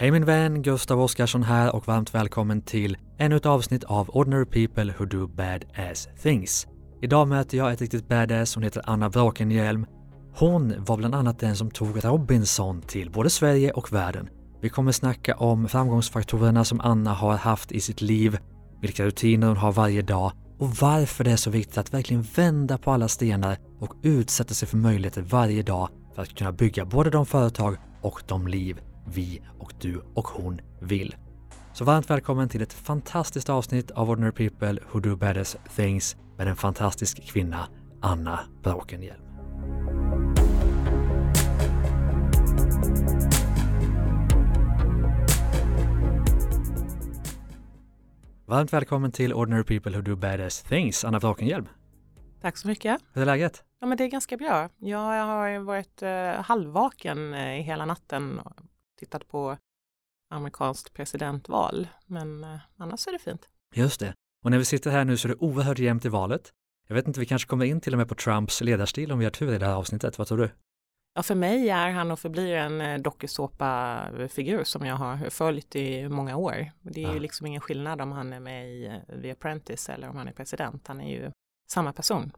Hej min vän, Gustav Oscarsson här och varmt välkommen till ännu ett avsnitt av Ordinary People Who Do Bad Ass Things. Idag möter jag ett riktigt badass, hon heter Anna Brakenhielm. Hon var bland annat den som tog Robinson till både Sverige och världen. Vi kommer snacka om framgångsfaktorerna som Anna har haft i sitt liv, vilka rutiner hon har varje dag och varför det är så viktigt att verkligen vända på alla stenar och utsätta sig för möjligheter varje dag för att kunna bygga både de företag och de liv vi och du och hon vill. Så varmt välkommen till ett fantastiskt avsnitt av Ordinary People Who Do Badass Things med en fantastisk kvinna, Anna Brakenhielm. Varmt välkommen till Ordinary People Who Do Badass Things, Anna Brakenhielm. Tack så mycket. Hur är läget? Ja, men det är ganska bra. Jag har varit eh, halvvaken eh, hela natten tittat på amerikanskt presidentval. Men eh, annars är det fint. Just det. Och när vi sitter här nu så är det oerhört jämnt i valet. Jag vet inte, vi kanske kommer in till och med på Trumps ledarstil om vi har tur i det här avsnittet. Vad tror du? Ja, för mig är han och förblir en eh, dokusåpa-figur som jag har följt i många år. Det är ju liksom ingen skillnad om han är med i eh, The Apprentice eller om han är president. Han är ju samma person.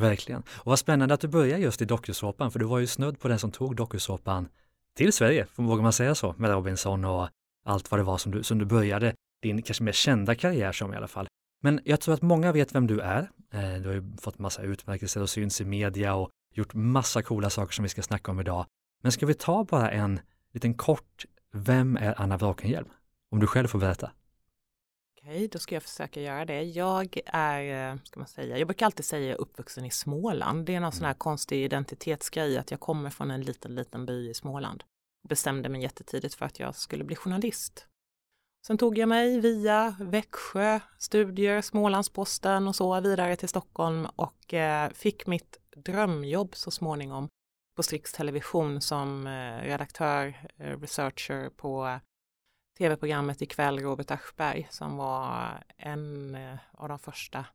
Verkligen. Och vad spännande att du börjar just i dokusåpan, för du var ju snudd på den som tog dokusåpan till Sverige, vågar man säga så, med Robinson och allt vad det var som du, som du började din kanske mer kända karriär som i alla fall. Men jag tror att många vet vem du är. Eh, du har ju fått massa utmärkelser och syns i media och gjort massa coola saker som vi ska snacka om idag. Men ska vi ta bara en liten kort, vem är Anna Wrakenhielm? Om du själv får berätta. Okej, då ska jag försöka göra det. Jag är, eh, ska man säga, jag brukar alltid säga uppvuxen i Småland. Det är någon sån här mm. konstig identitetsgrej att jag kommer från en liten, liten by i Småland. Bestämde mig jättetidigt för att jag skulle bli journalist. Sen tog jag mig via Växjö, studier, Smålandsposten och så vidare till Stockholm och eh, fick mitt drömjobb så småningom på Strix Television som eh, redaktör, researcher på tv-programmet ikväll, Robert Aschberg, som var en eh, av de första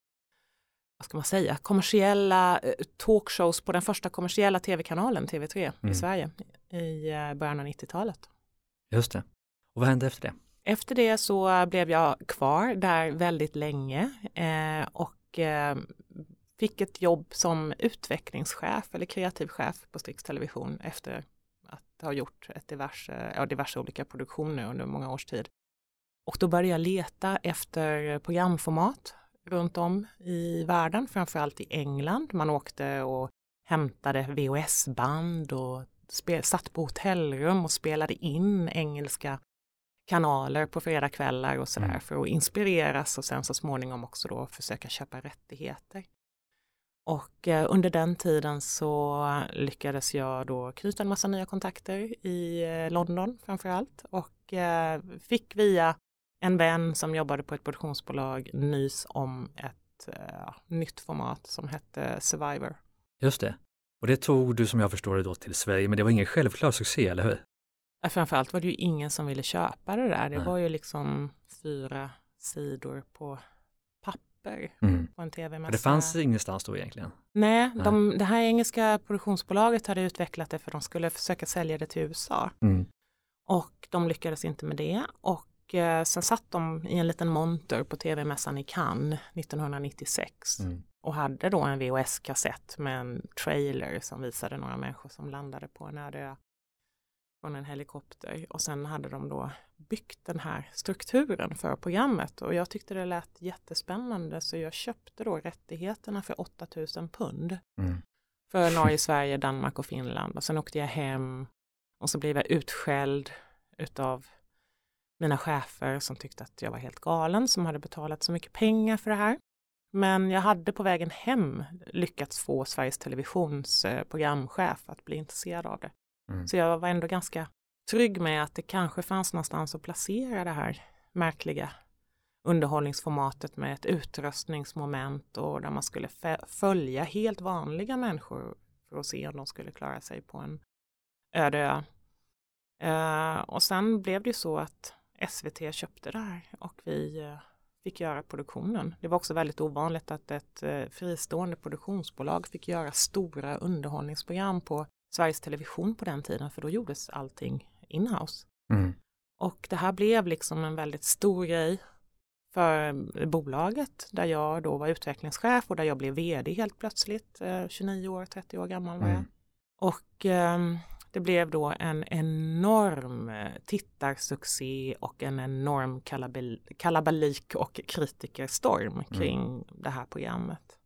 vad ska man säga, kommersiella eh, talkshows på den första kommersiella tv-kanalen, TV3 mm. i Sverige i eh, början av 90-talet. Just det. Och vad hände efter det? Efter det så blev jag kvar där väldigt länge eh, och eh, fick ett jobb som utvecklingschef eller kreativ chef på Strix Television efter har gjort ett diverse, ja, diverse olika produktioner under många års tid. Och då började jag leta efter programformat runt om i världen, framförallt i England. Man åkte och hämtade VHS-band och spel, satt på hotellrum och spelade in engelska kanaler på fredagskvällar och sådär mm. för att inspireras och sen så småningom också då försöka köpa rättigheter. Och eh, under den tiden så lyckades jag då knyta en massa nya kontakter i eh, London framför allt och eh, fick via en vän som jobbade på ett produktionsbolag nys om ett nytt format som hette Survivor. Just det. Och det tog du som jag förstår det då till Sverige, men det var ingen självklar succé, eller hur? Framförallt var det ju ingen som ville köpa det där. Det Nej. var ju liksom fyra sidor på papper mm. på en tv-mässa. Det fanns ingenstans då egentligen? Nej, de, det här engelska produktionsbolaget hade utvecklat det för de skulle försöka sälja det till USA. Mm. Och de lyckades inte med det och eh, sen satt de i en liten monter på tv-mässan i Cannes 1996 mm. och hade då en VHS-kassett med en trailer som visade några människor som landade på en öde ö från en helikopter och sen hade de då byggt den här strukturen för programmet och jag tyckte det lät jättespännande så jag köpte då rättigheterna för 8000 pund. Mm. För Norge, Sverige, Danmark och Finland och sen åkte jag hem och så blev jag utskälld utav mina chefer som tyckte att jag var helt galen som hade betalat så mycket pengar för det här. Men jag hade på vägen hem lyckats få Sveriges Televisions eh, programchef att bli intresserad av det. Mm. Så jag var ändå ganska trygg med att det kanske fanns någonstans att placera det här märkliga underhållningsformatet med ett utröstningsmoment och där man skulle följa helt vanliga människor för att se om de skulle klara sig på en öde ö. Uh, och sen blev det ju så att SVT köpte det här och vi uh, fick göra produktionen. Det var också väldigt ovanligt att ett uh, fristående produktionsbolag fick göra stora underhållningsprogram på Sveriges Television på den tiden, för då gjordes allting inhouse. Mm. Och det här blev liksom en väldigt stor grej för bolaget där jag då var utvecklingschef och där jag blev vd helt plötsligt. 29 år, 30 år gammal var jag. Mm. Och um, det blev då en enorm eh, tittarsuccé och en enorm kalabalik och kritikerstorm mm. kring mm. det här programmet.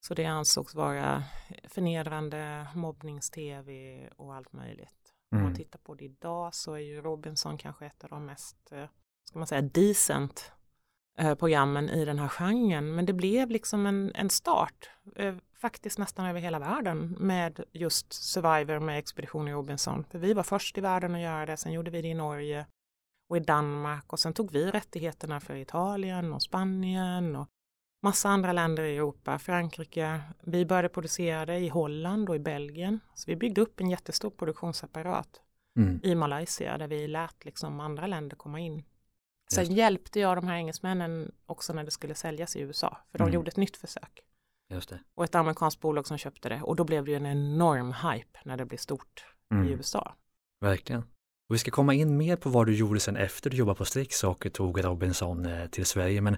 Så det ansågs vara förnedrande, mobbnings-tv och allt möjligt. Mm. Om man mm. tittar på det idag så är ju Robinson kanske ett av de mest, eh, ska man säga, decent eh, programmen i den här genren. Men det blev liksom en, en start faktiskt nästan över hela världen med just Survivor med Expedition Robinson. För vi var först i världen att göra det, sen gjorde vi det i Norge och i Danmark och sen tog vi rättigheterna för Italien och Spanien och massa andra länder i Europa, Frankrike. Vi började producera det i Holland och i Belgien. Så vi byggde upp en jättestor produktionsapparat mm. i Malaysia där vi lät liksom andra länder komma in. Sen hjälpte jag de här engelsmännen också när det skulle säljas i USA, för de mm. gjorde ett nytt försök. Just det. Och ett amerikanskt bolag som köpte det och då blev det ju en enorm hype när det blev stort mm. i USA. Verkligen. Och vi ska komma in mer på vad du gjorde sen efter du jobbade på Strix och tog Robinson eh, till Sverige. Men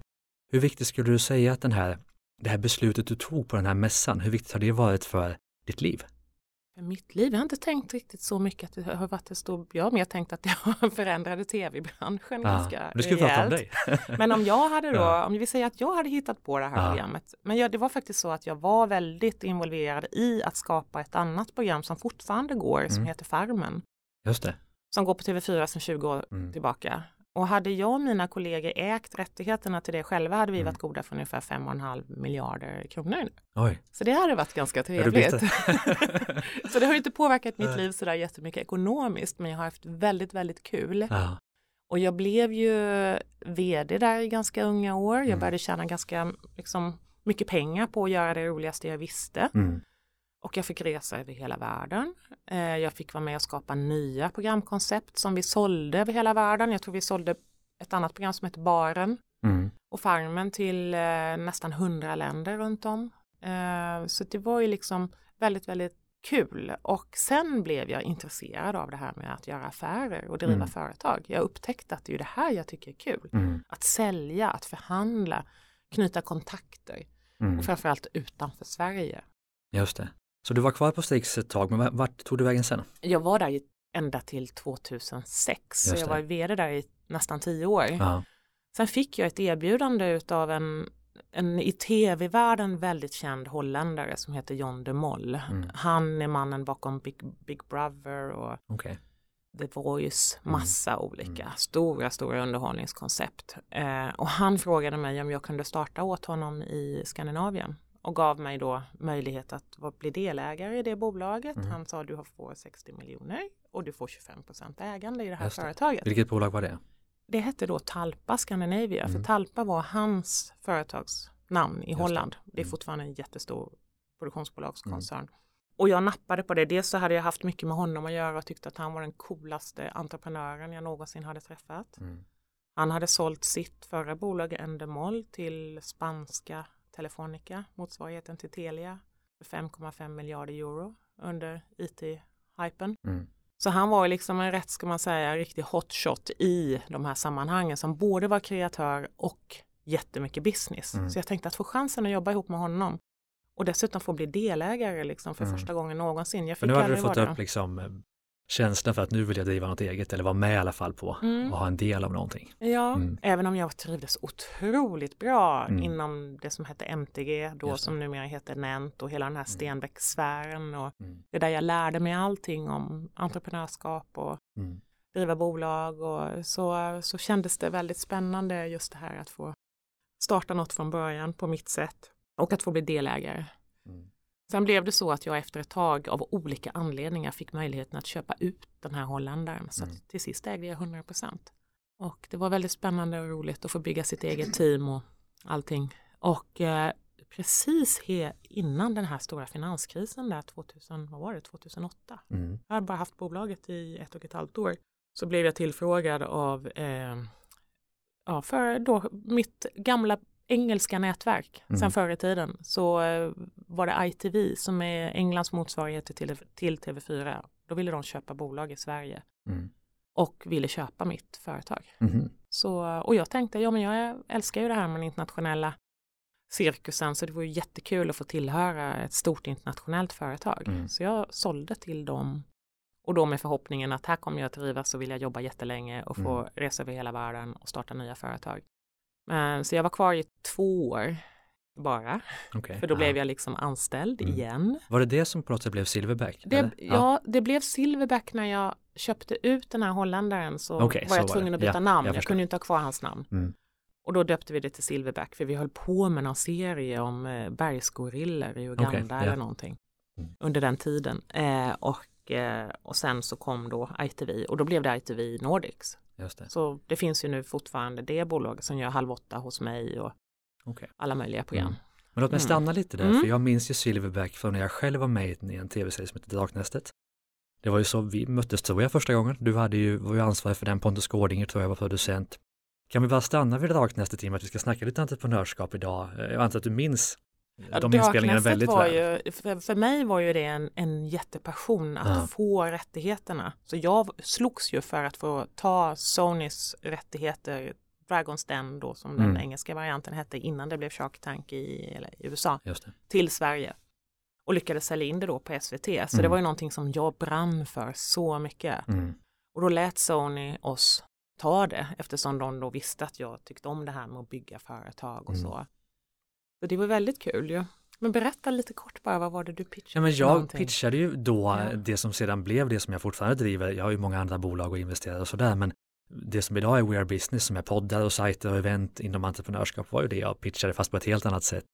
hur viktigt skulle du säga att den här, det här beslutet du tog på den här mässan, hur viktigt har det varit för ditt liv? För mitt liv, jag har inte tänkt riktigt så mycket att det har varit en stor, jag har mer tänkt att jag förändrade tv-branschen ja, ganska du ska prata om dig. men om jag hade då, ja. om vi säger att jag hade hittat på det här ja. programmet, men jag, det var faktiskt så att jag var väldigt involverad i att skapa ett annat program som fortfarande går, mm. som heter Farmen. Just det. Som går på TV4 sedan 20 år mm. tillbaka. Och hade jag och mina kollegor ägt rättigheterna till det själva hade vi mm. varit goda för ungefär 5,5 miljarder kronor. Oj. Så det hade varit ganska trevligt. så det har inte påverkat mitt liv sådär jättemycket ekonomiskt men jag har haft väldigt, väldigt kul. Ja. Och jag blev ju vd där i ganska unga år. Jag mm. började tjäna ganska liksom, mycket pengar på att göra det roligaste jag visste. Mm. Och jag fick resa över hela världen. Eh, jag fick vara med och skapa nya programkoncept som vi sålde över hela världen. Jag tror vi sålde ett annat program som heter Baren mm. och Farmen till eh, nästan hundra länder runt om. Eh, så det var ju liksom väldigt, väldigt kul. Och sen blev jag intresserad av det här med att göra affärer och driva mm. företag. Jag upptäckte att det är det här jag tycker är kul. Mm. Att sälja, att förhandla, knyta kontakter. Mm. Och framförallt utanför Sverige. Just det. Så du var kvar på Strix ett tag, men vart tog du vägen sen? Jag var där ända till 2006, så jag var vd där i nästan tio år. Ja. Sen fick jag ett erbjudande av en, en i tv-världen väldigt känd holländare som heter John de Mol. Mm. Han är mannen bakom Big, Big Brother och okay. The Voice, mm. massa mm. olika mm. stora, stora underhållningskoncept. Eh, och han frågade mig om jag kunde starta åt honom i Skandinavien och gav mig då möjlighet att bli delägare i det bolaget. Mm. Han sa du får 60 miljoner och du får 25% ägande i det här Just företaget. Vilket bolag var det? Det hette då Talpa Scandinavia, mm. för Talpa var hans företagsnamn i Just Holland. Det. det är mm. fortfarande en jättestor produktionsbolagskoncern. Mm. Och jag nappade på det. Dels så hade jag haft mycket med honom att göra och tyckte att han var den coolaste entreprenören jag någonsin hade träffat. Mm. Han hade sålt sitt förra bolag Endemol till spanska Telefonica, motsvarigheten till Telia, för 5,5 miljarder euro under IT-hypen. Mm. Så han var liksom en rätt, ska man säga, riktig hotshot i de här sammanhangen som både var kreatör och jättemycket business. Mm. Så jag tänkte att få chansen att jobba ihop med honom och dessutom få bli delägare liksom för mm. första gången någonsin. Jag fick Men nu hade du fått upp liksom känslan för att nu vill jag driva något eget eller vara med i alla fall på mm. och ha en del av någonting. Ja, mm. även om jag trivdes otroligt bra mm. inom det som hette MTG då som numera heter Nent och hela den här mm. Stenbeck-sfären och mm. det där jag lärde mig allting om entreprenörskap och mm. driva bolag och så, så kändes det väldigt spännande just det här att få starta något från början på mitt sätt och att få bli delägare. Sen blev det så att jag efter ett tag av olika anledningar fick möjligheten att köpa ut den här holländaren. Så mm. till sist ägde jag 100 procent. Och det var väldigt spännande och roligt att få bygga sitt eget team och allting. Och eh, precis innan den här stora finanskrisen där 2000, vad var det, 2008. Mm. Jag hade bara haft bolaget i ett och ett halvt år. Så blev jag tillfrågad av eh, ja, för då mitt gamla engelska nätverk mm. sen förr i tiden så eh, var det ITV som är Englands motsvarighet till, till TV4. Då ville de köpa bolag i Sverige. Mm. och ville köpa mitt företag. Mm. Så, och jag tänkte, ja men jag älskar ju det här med den internationella cirkusen så det var ju jättekul att få tillhöra ett stort internationellt företag. Mm. Så jag sålde till dem och då med förhoppningen att här kommer jag trivas och vilja jobba jättelänge och få mm. resa över hela världen och starta nya företag. Men, så jag var kvar i två år bara. Okay. För då ja. blev jag liksom anställd mm. igen. Var det det som på något sätt blev Silverback? Det, ja. ja. det blev Silverback när jag köpte ut den här holländaren så okay, var jag så tvungen att byta ja, namn. Jag, jag kunde inte ha kvar hans namn. Mm. Och då döpte vi det till Silverback för vi höll på med någon serie om eh, bergsgorillor i Uganda okay, eller någonting mm. under den tiden. Eh, och, eh, och sen så kom då ITV och då blev det ITV Nordics. Det. Så det finns ju nu fortfarande det bolaget som gör Halv åtta hos mig och okay. alla möjliga program. Mm. Men låt mig mm. stanna lite där, mm. för jag minns ju Silverback från när jag själv var med i en tv-serie som heter Draknästet. Det var ju så vi möttes tror jag första gången. Du hade ju, var ju ansvarig för den, Pontus Gårdinger tror jag var producent. Kan vi bara stanna vid Draknästet i och med att vi ska snacka lite entreprenörskap idag? Jag antar att du minns de inspelningarna väldigt var väl. Ju, för, för mig var ju det en, en jättepassion att ja. få rättigheterna. Så jag slogs ju för att få ta Sonys rättigheter Dragon's Den då som mm. den engelska varianten hette innan det blev Shark Tank i, eller, i USA till Sverige och lyckades sälja in det då på SVT. Så mm. det var ju någonting som jag brann för så mycket. Mm. Och då lät Sony oss ta det eftersom de då visste att jag tyckte om det här med att bygga företag och mm. så. Så det var väldigt kul ju. Men berätta lite kort bara, vad var det du pitchade? Ja, men jag någonting? pitchade ju då ja. det som sedan blev det som jag fortfarande driver. Jag har ju många andra bolag och investerar och sådär, men det som idag är We Are Business som är poddar och sajter och event inom entreprenörskap var ju det jag pitchade fast på ett helt annat sätt.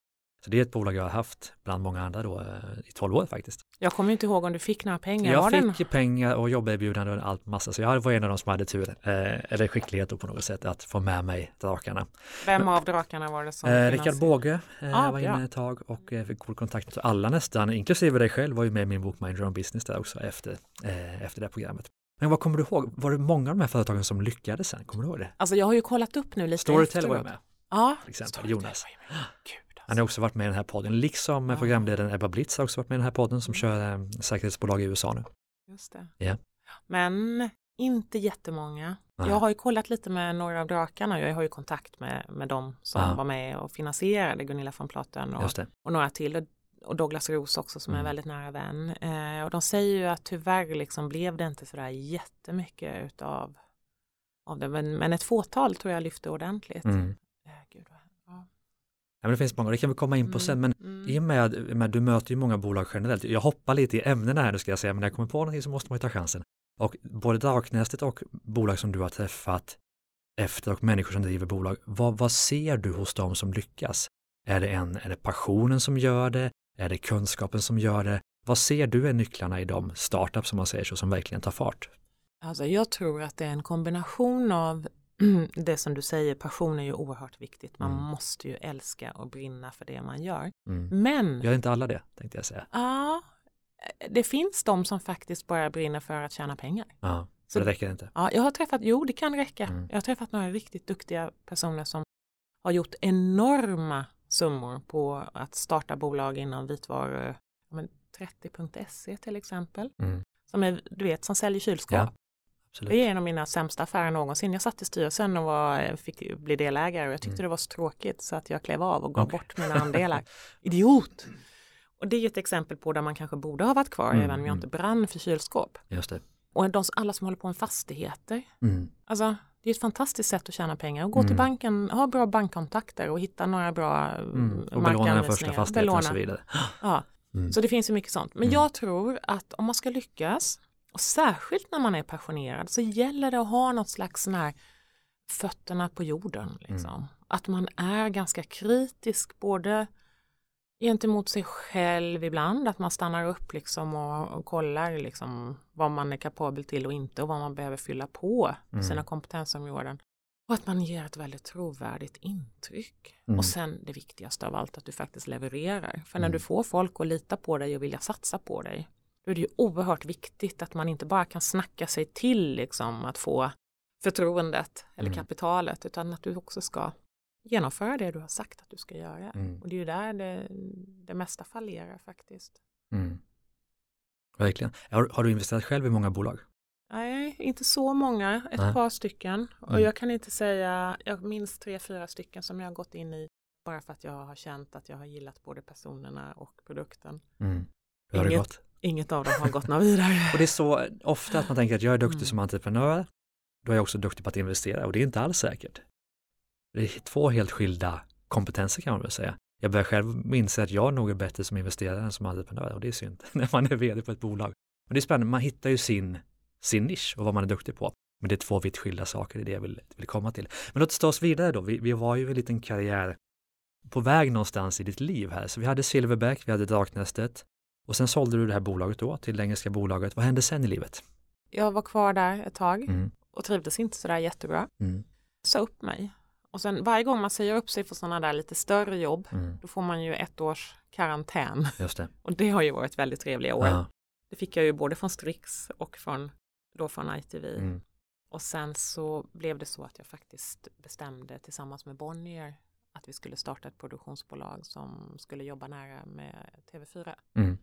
Så det är ett bolag jag har haft bland många andra då eh, i tolv år faktiskt. Jag kommer inte ihåg om du fick några pengar. Jag var fick den? pengar och jobberbjudande och allt massa så jag var en av de som hade tur eh, eller skicklighet på något sätt att få med mig drakarna. Vem Men, av drakarna var det som? Eh, Rickard Båge eh, ah, var inne ett tag och eh, fick god kontakt. Så alla nästan, inklusive dig själv, var ju med i min bok Mind Your Own Business där också efter, eh, efter det programmet. Men vad kommer du ihåg? Var det många av de här företagen som lyckades sen? Kommer du ihåg det? Alltså jag har ju kollat upp nu lite Storytel efteråt. var ju med. Ja, till exempel, Jonas. Gud. Han har också varit med i den här podden, liksom ja. programledaren Ebba Blitz har också varit med i den här podden som mm. kör eh, säkerhetsbolag i USA nu. Just det. Yeah. Men inte jättemånga. Nej. Jag har ju kollat lite med några av drakarna, jag har ju kontakt med, med dem som ja. var med och finansierade Gunilla von Platen och, och några till och Douglas Ros också som mm. är väldigt nära vän. Eh, och de säger ju att tyvärr liksom blev det inte sådär jättemycket utav av det, men, men ett fåtal tror jag lyfte ordentligt. Mm. Men det finns många, det kan vi komma in på mm. sen, men mm. i och med, med du möter ju många bolag generellt. Jag hoppar lite i ämnena här nu ska jag säga, men när jag kommer på någonting så måste man ju ta chansen. Och både Draknästet och bolag som du har träffat efter och människor som driver bolag, vad, vad ser du hos dem som lyckas? Är det, en, är det passionen som gör det? Är det kunskapen som gör det? Vad ser du är nycklarna i de startups som man säger så som verkligen tar fart? Alltså jag tror att det är en kombination av det som du säger, passion är ju oerhört viktigt. Man mm. måste ju älska och brinna för det man gör. Mm. Men... Gör inte alla det, tänkte jag säga. Ja, det finns de som faktiskt bara brinner för att tjäna pengar. Ja, så det räcker inte? Ja, jag har träffat, jo det kan räcka. Mm. Jag har träffat några riktigt duktiga personer som har gjort enorma summor på att starta bolag inom vitvaror. 30.se till exempel. Mm. Som är, du vet, som säljer kylskåp. Ja. Absolut. Det är en av mina sämsta affärer någonsin. Jag satt i styrelsen och var, fick bli delägare och jag tyckte mm. det var så tråkigt så att jag klev av och gav okay. bort mina andelar. Idiot! Och det är ett exempel på där man kanske borde ha varit kvar mm. även om jag mm. inte brann för kylskåp. Just det. Och de, alla som håller på med fastigheter. Mm. Alltså, det är ett fantastiskt sätt att tjäna pengar och gå till mm. banken, ha bra bankkontakter och hitta några bra mm. Och belåna den första fastigheten och så vidare. Ja. Så det finns ju mycket sånt. Men jag tror att om man ska lyckas och särskilt när man är passionerad så gäller det att ha något slags sån här fötterna på jorden. Liksom. Mm. Att man är ganska kritisk både gentemot sig själv ibland, att man stannar upp liksom och, och kollar liksom vad man är kapabel till och inte och vad man behöver fylla på mm. sina kompetensområden. Och att man ger ett väldigt trovärdigt intryck. Mm. Och sen det viktigaste av allt, att du faktiskt levererar. För när mm. du får folk att lita på dig och vilja satsa på dig, då är det ju oerhört viktigt att man inte bara kan snacka sig till liksom att få förtroendet eller mm. kapitalet utan att du också ska genomföra det du har sagt att du ska göra. Mm. Och det är ju där det, det mesta fallerar faktiskt. Mm. Verkligen. Har, har, du investerat själv i många bolag? Nej, inte så många, ett Nej. par stycken. Och mm. jag kan inte säga, jag minns tre, fyra stycken som jag har gått in i bara för att jag har känt att jag har gillat både personerna och produkten. Mm. Hur har det gått? Inget av dem har gått något vidare. och det är så ofta att man tänker att jag är duktig mm. som entreprenör, då är jag också duktig på att investera och det är inte alls säkert. Det är två helt skilda kompetenser kan man väl säga. Jag börjar själv inse att jag nog är bättre som investerare än som entreprenör och det är synd när man är vd på ett bolag. Men det är spännande, man hittar ju sin, sin nisch och vad man är duktig på. Men det är två vitt skilda saker, det är det jag vill, vill komma till. Men låt oss ta oss vidare då, vi, vi var ju en liten karriär på väg någonstans i ditt liv här. Så vi hade Silverback, vi hade Draknästet och sen sålde du det här bolaget då till det engelska bolaget. Vad hände sen i livet? Jag var kvar där ett tag mm. och trivdes inte sådär jättebra. Mm. Sa upp mig. Och sen varje gång man säger upp sig för sådana där lite större jobb, mm. då får man ju ett års karantän. Just det. Och det har ju varit väldigt trevliga år. Ja. Det fick jag ju både från Strix och från, då från ITV. Mm. Och sen så blev det så att jag faktiskt bestämde tillsammans med Bonnier att vi skulle starta ett produktionsbolag som skulle jobba nära med TV4. Mm.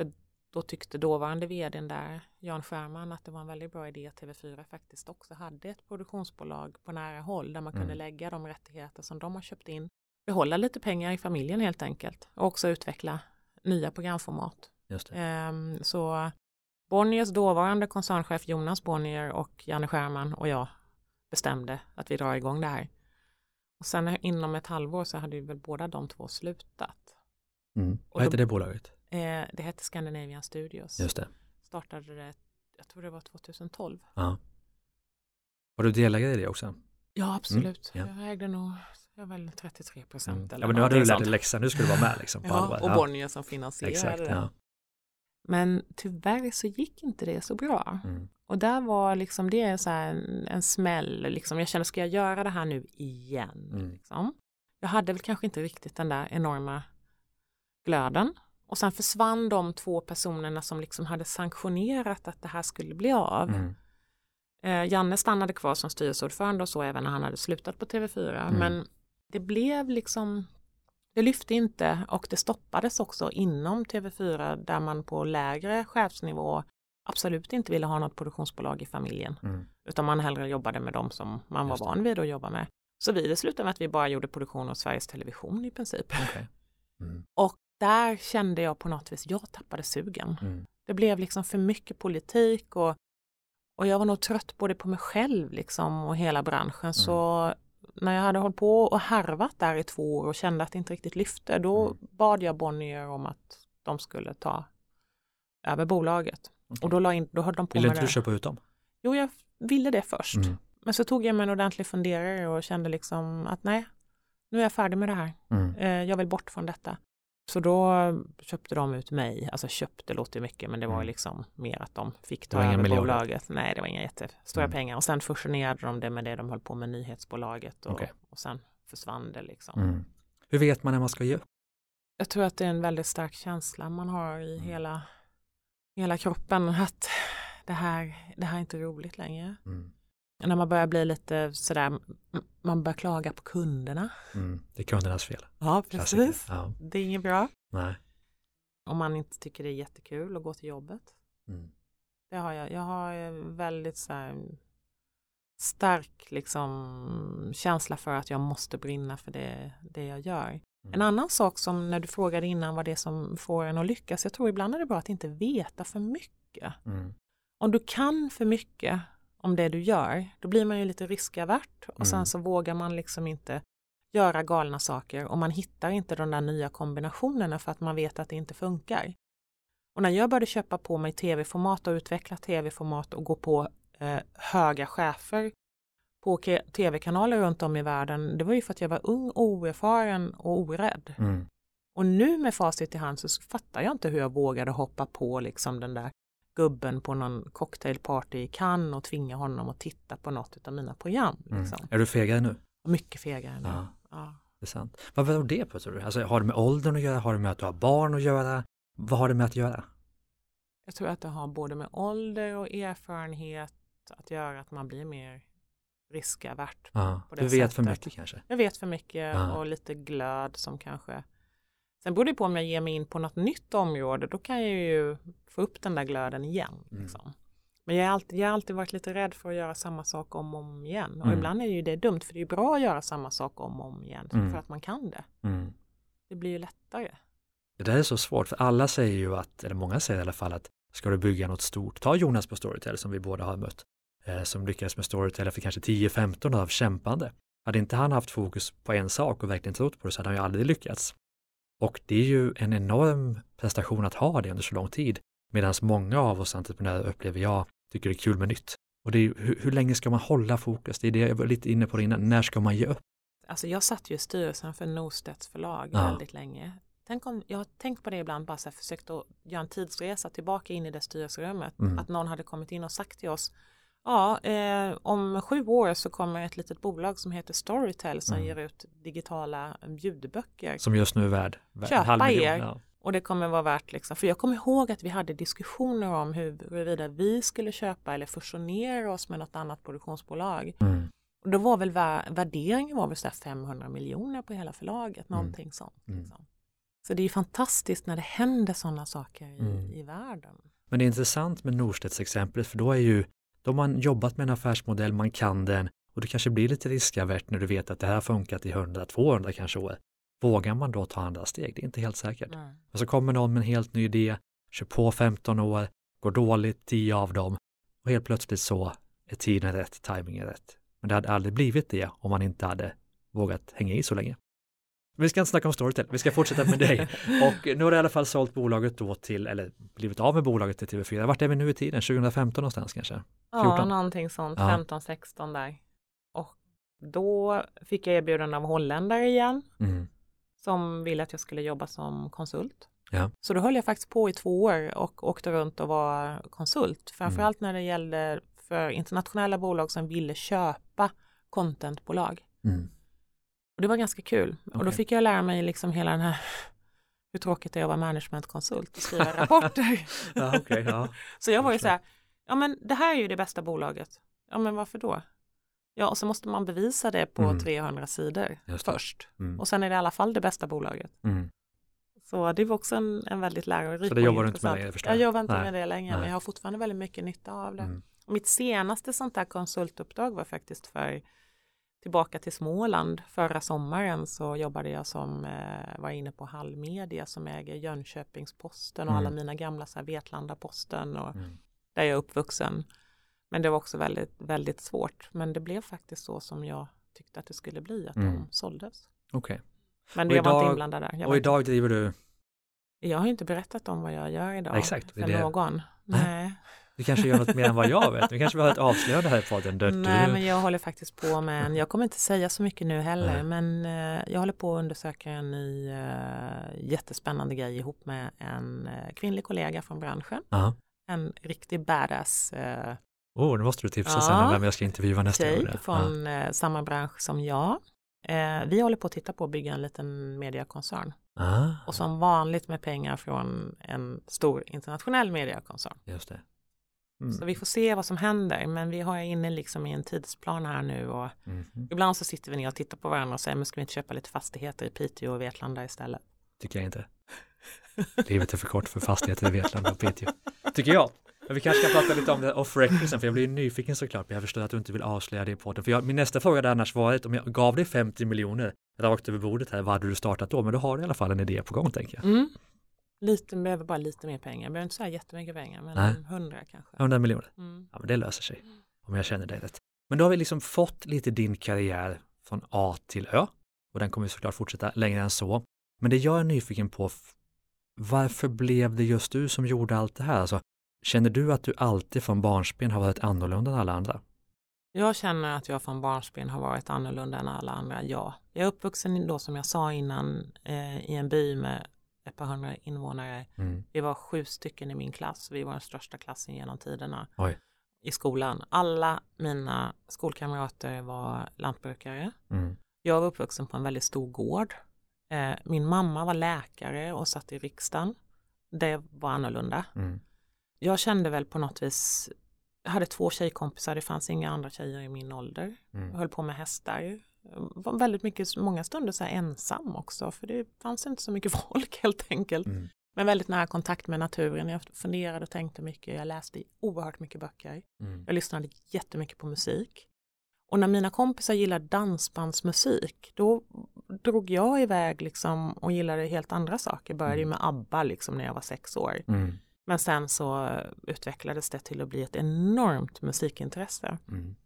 För då tyckte dåvarande vdn där, Jan Scherman, att det var en väldigt bra idé att TV4 faktiskt också hade ett produktionsbolag på nära håll där man mm. kunde lägga de rättigheter som de har köpt in, behålla lite pengar i familjen helt enkelt och också utveckla nya programformat. Um, så Bonniers dåvarande koncernchef Jonas Bonnier och Janne Scherman och jag bestämde att vi drar igång det här. Och sen inom ett halvår så hade ju väl båda de två slutat. Mm. Vad hette det bolaget? Eh, det hette Scandinavian Studios. Just det. Startade det, jag tror det var 2012. Ja. Var du delägare i det också? Ja, absolut. Mm. Ja. Jag ägde nog jag väl 33 procent. Mm. Ja, men nu hade du lärt dig läxan, nu ska du vara med liksom. På ja, och Bonnier som finansierade Exakt, ja. Men tyvärr så gick inte det så bra. Mm. Och där var liksom det så en, en smäll, liksom. jag kände ska jag göra det här nu igen? Mm. Liksom. Jag hade väl kanske inte riktigt den där enorma glöden. Och sen försvann de två personerna som liksom hade sanktionerat att det här skulle bli av. Mm. Eh, Janne stannade kvar som styrelseordförande och så även när han hade slutat på TV4. Mm. Men det blev liksom, det lyfte inte och det stoppades också inom TV4 där man på lägre chefsnivå absolut inte ville ha något produktionsbolag i familjen. Mm. Utan man hellre jobbade med dem som man var van vid att jobba med. Så vi slutade med att vi bara gjorde produktion åt Sveriges Television i princip. Okay. Mm. Och där kände jag på något vis, jag tappade sugen. Mm. Det blev liksom för mycket politik och, och jag var nog trött både på mig själv liksom och hela branschen. Mm. Så när jag hade hållit på och harvat där i två år och kände att det inte riktigt lyfte, då mm. bad jag Bonnier om att de skulle ta över bolaget. Okay. Och då, la in, då höll de på Ville med inte du köpa ut dem? Jo, jag ville det först. Mm. Men så tog jag mig en ordentlig funderare och kände liksom att nej, nu är jag färdig med det här. Mm. Eh, jag vill bort från detta. Så då köpte de ut mig, alltså köpte låter mycket men det var mm. liksom mer att de fick ta över bolaget. Nej, det var inga jättestora mm. pengar och sen fusionerade de det med det de höll på med nyhetsbolaget och, okay. och sen försvann det liksom. Mm. Hur vet man när man ska ge Jag tror att det är en väldigt stark känsla man har i mm. hela hela kroppen att det här, det här är inte roligt längre. Mm. När man börjar bli lite sådär, man börjar klaga på kunderna. Mm. Det är kundernas fel. Ja, precis. Ja. Det är inget bra. Nej. Om man inte tycker det är jättekul att gå till jobbet. Mm. Det har jag. Jag har väldigt så stark liksom, känsla för att jag måste brinna för det, det jag gör. Mm. En annan sak som när du frågade innan vad det är som får en att lyckas, jag tror ibland är det bra att inte veta för mycket. Mm. Om du kan för mycket om det du gör, då blir man ju lite riskavärt och mm. sen så vågar man liksom inte göra galna saker och man hittar inte de där nya kombinationerna för att man vet att det inte funkar. Och när jag började köpa på mig tv-format och utveckla tv-format och gå på eh, höga chefer på tv-kanaler runt om i världen, det var ju för att jag var ung, oerfaren och orädd. Mm. Och nu med facit i hand så fattar jag inte hur jag vågade hoppa på liksom den där gubben på någon cocktailparty i Cannes och tvinga honom att titta på något av mina program. Mm. Liksom. Mm. Är du fegare nu? Mycket fegare nu. Ja. ja. Det är sant. Vad beror det på tror du? Alltså, har det med åldern att göra? Har det med att du har barn att göra? Vad har det med att göra? Jag tror att det har både med ålder och erfarenhet att göra att man blir mer riskavärt. Ja, du vet sättet. för mycket kanske? Jag vet för mycket ja. och lite glöd som kanske Sen beror det på om jag ger mig in på något nytt område, då kan jag ju få upp den där glöden igen. Mm. Liksom. Men jag har, alltid, jag har alltid varit lite rädd för att göra samma sak om och om igen. Och Mm. ibland är ju det dumt för det är bra att göra samma sak om och om igen Mm. för att man kan det. Mm. Det blir ju lättare. Det där är så svårt, för alla säger ju att, eller många säger i alla fall att ska du bygga något stort, ta Jonas på Storytel som vi båda har mött, eh, som lyckades med Storytel för kanske 10-15 år av kämpande. Hade inte han haft fokus på en sak och verkligen trott på det så hade han ju aldrig lyckats. Och det är ju en enorm prestation att ha det under så lång tid, medan många av oss entreprenörer upplever jag tycker det är kul med nytt. Och det är hur, hur länge ska man hålla fokus? Det är det jag var lite inne på innan, när ska man ge upp? Alltså jag satt ju i styrelsen för Norstedts förlag Ja. väldigt länge. Tänk om, jag har tänkt på det ibland, bara så här, försökt att göra en tidsresa tillbaka in i det styrelserummet. Mm. Att någon hade kommit in och sagt till oss, ja, eh, om sju år så kommer ett litet bolag som heter Storytel som Mm. ger ut digitala ljudböcker. Som just nu är värd, värd Köpa en halv miljon. er. Ja. Och det kommer vara värt liksom, för jag kommer ihåg att vi hade diskussioner om huruvida vi skulle köpa eller fusionera oss med något annat produktionsbolag. Mm. Och då var väl vä- värderingen var väl så här 500 miljoner på hela förlaget, någonting sånt. Mm. Liksom. Så det är fantastiskt när det händer sådana saker i, Mm. i världen. Men det är intressant med Norstedts exemplet för då är ju, då har man jobbat med en affärsmodell, man kan den och det kanske blir lite riskavert när du vet att det här har funkat i 100-200 kanske år. Vågar man då ta andra steg? Det är inte helt säkert. Mm. Och så kommer någon med en helt ny idé, kör på 15 år, går dåligt 10 av dem och helt plötsligt så är tiden rätt, timingen rätt. Men det hade aldrig blivit det om man inte hade vågat hänga i så länge. Men vi ska inte snacka om Storytel, vi ska fortsätta med dig. Och nu har du i alla fall sålt bolaget då till, eller blivit av med bolaget till TV4. Vart är vi nu i tiden? 2015 någonstans kanske? Ja, 14. någonting sånt, Ja. 15-16 där. Och då fick jag erbjudande av holländare igen Mm. som ville att jag skulle jobba som konsult. Ja. Så då höll jag faktiskt på i två år och åkte runt och var konsult. Framförallt när det gällde för internationella bolag som ville köpa contentbolag. Mm. Och det var ganska kul. Och då fick jag lära mig liksom hela den här hur tråkigt det är att vara managementkonsult och skriva rapporter. Ja, okej, ja. Så jag var ju så här, ja men det här är ju det bästa bolaget. Ja men varför då? Ja och så måste man bevisa det på Mm. 300 sidor det. först. Mm. Och sen är det i alla fall det bästa bolaget. Mm. Så det var också en, en väldigt lärorik Så det jobbar du inte med förstår Jag jag. jobbar inte Nej. med det längre Nej. men jag har fortfarande väldigt mycket nytta av det. Mm. Mitt senaste sånt där konsultuppdrag var faktiskt för tillbaka till Småland. Förra sommaren så jobbade jag som, eh, var inne på Hall Media som äger Jönköpings-Posten och Mm. alla mina gamla så här, Vetlanda-Posten och Mm. där jag är uppvuxen. Men det var också väldigt, väldigt svårt. Men det blev faktiskt så som jag tyckte att det skulle bli, att Mm. de såldes. Okej. Men Och jag var idag- inte inblandad där. Jag, var Och idag driver du, jag har inte berättat om vad jag gör idag Exakt, för det. någon. Nej. Du kanske gör något mer än vad jag vet. Nu kanske vi har ett avslöjande här i podden. Nej, men jag håller faktiskt på med en, jag kommer inte säga så mycket nu heller, Nej. men eh, jag håller på att undersöka en ny eh, jättespännande grej ihop med en eh, kvinnlig kollega från branschen. Ja. En riktig badass eh, Oh, nu måste du tipsa Ja. sen om vem jag ska intervjua nästa gång. tjej där. från eh, samma bransch som jag. Eh, vi håller på att titta på att bygga en liten mediekoncern. Ja. Ah, Och som vanligt med pengar från en stor internationell mediekoncern. just det. Mm. Så vi får se vad som händer, men vi har inne liksom i en tidsplan här nu och Mhm. Ibland så sitter vi ner och tittar på varandra och säger, men ska vi inte köpa lite fastigheter i Piteå och Vetlanda istället? Tycker jag inte. Livet är för kort för fastigheter i Vetlanda och Piteå. Tycker jag. Men vi kanske ska prata lite om det off record sen, för jag blir ju nyfiken såklart. Men jag förstår att du inte vill avslöja det i podden. För jag, min nästa fråga hade annars varit, om jag gav dig 50 miljoner rakt över bordet här, vad hade du startat då? Men då har du i alla fall en idé på gång, tänker jag. Mm. Lite, behöver bara lite mer pengar. Jag behöver inte säga jättemycket pengar, men Nej. hundra kanske. 100 miljoner. Mm. Ja, men det löser sig. Om jag känner dig rätt. Men då har vi liksom fått lite din karriär från A till Ö. Och den kommer såklart fortsätta längre än så. Men det jag är nyfiken på, varför blev det just du som gjorde allt det här? Alltså, känner du att du alltid från barnsben har varit annorlunda än alla andra? Jag känner att jag från barnsben har varit annorlunda än alla andra, ja. Jag är uppvuxen då som jag sa innan eh, i en by med ett par hundra invånare. Mm. Vi var sju stycken i min klass, vi var den största klassen genom tiderna Oj. i skolan. Alla mina skolkamrater var lantbrukare. Mm. Jag var uppvuxen på en väldigt stor gård. Eh, min mamma var läkare och satt i riksdagen. Det var annorlunda. Mm. Jag kände väl på något vis, jag hade två tjejkompisar, det fanns inga andra tjejer i min ålder. Jag Mm. höll på med hästar. Var väldigt mycket, många stunder så här ensam också, för det fanns inte så mycket folk helt enkelt. Mm. Men väldigt nära kontakt med naturen. Jag funderade och tänkte mycket. Jag läste oerhört mycket böcker. Mm. Jag lyssnade jättemycket på musik. Och när mina kompisar gillade dansbandsmusik, då drog jag iväg liksom och gillade helt andra saker. Började mm. med ABBA liksom när jag var sex år. Mm. Men sen så utvecklades det till att bli ett enormt musikintresse. Mm.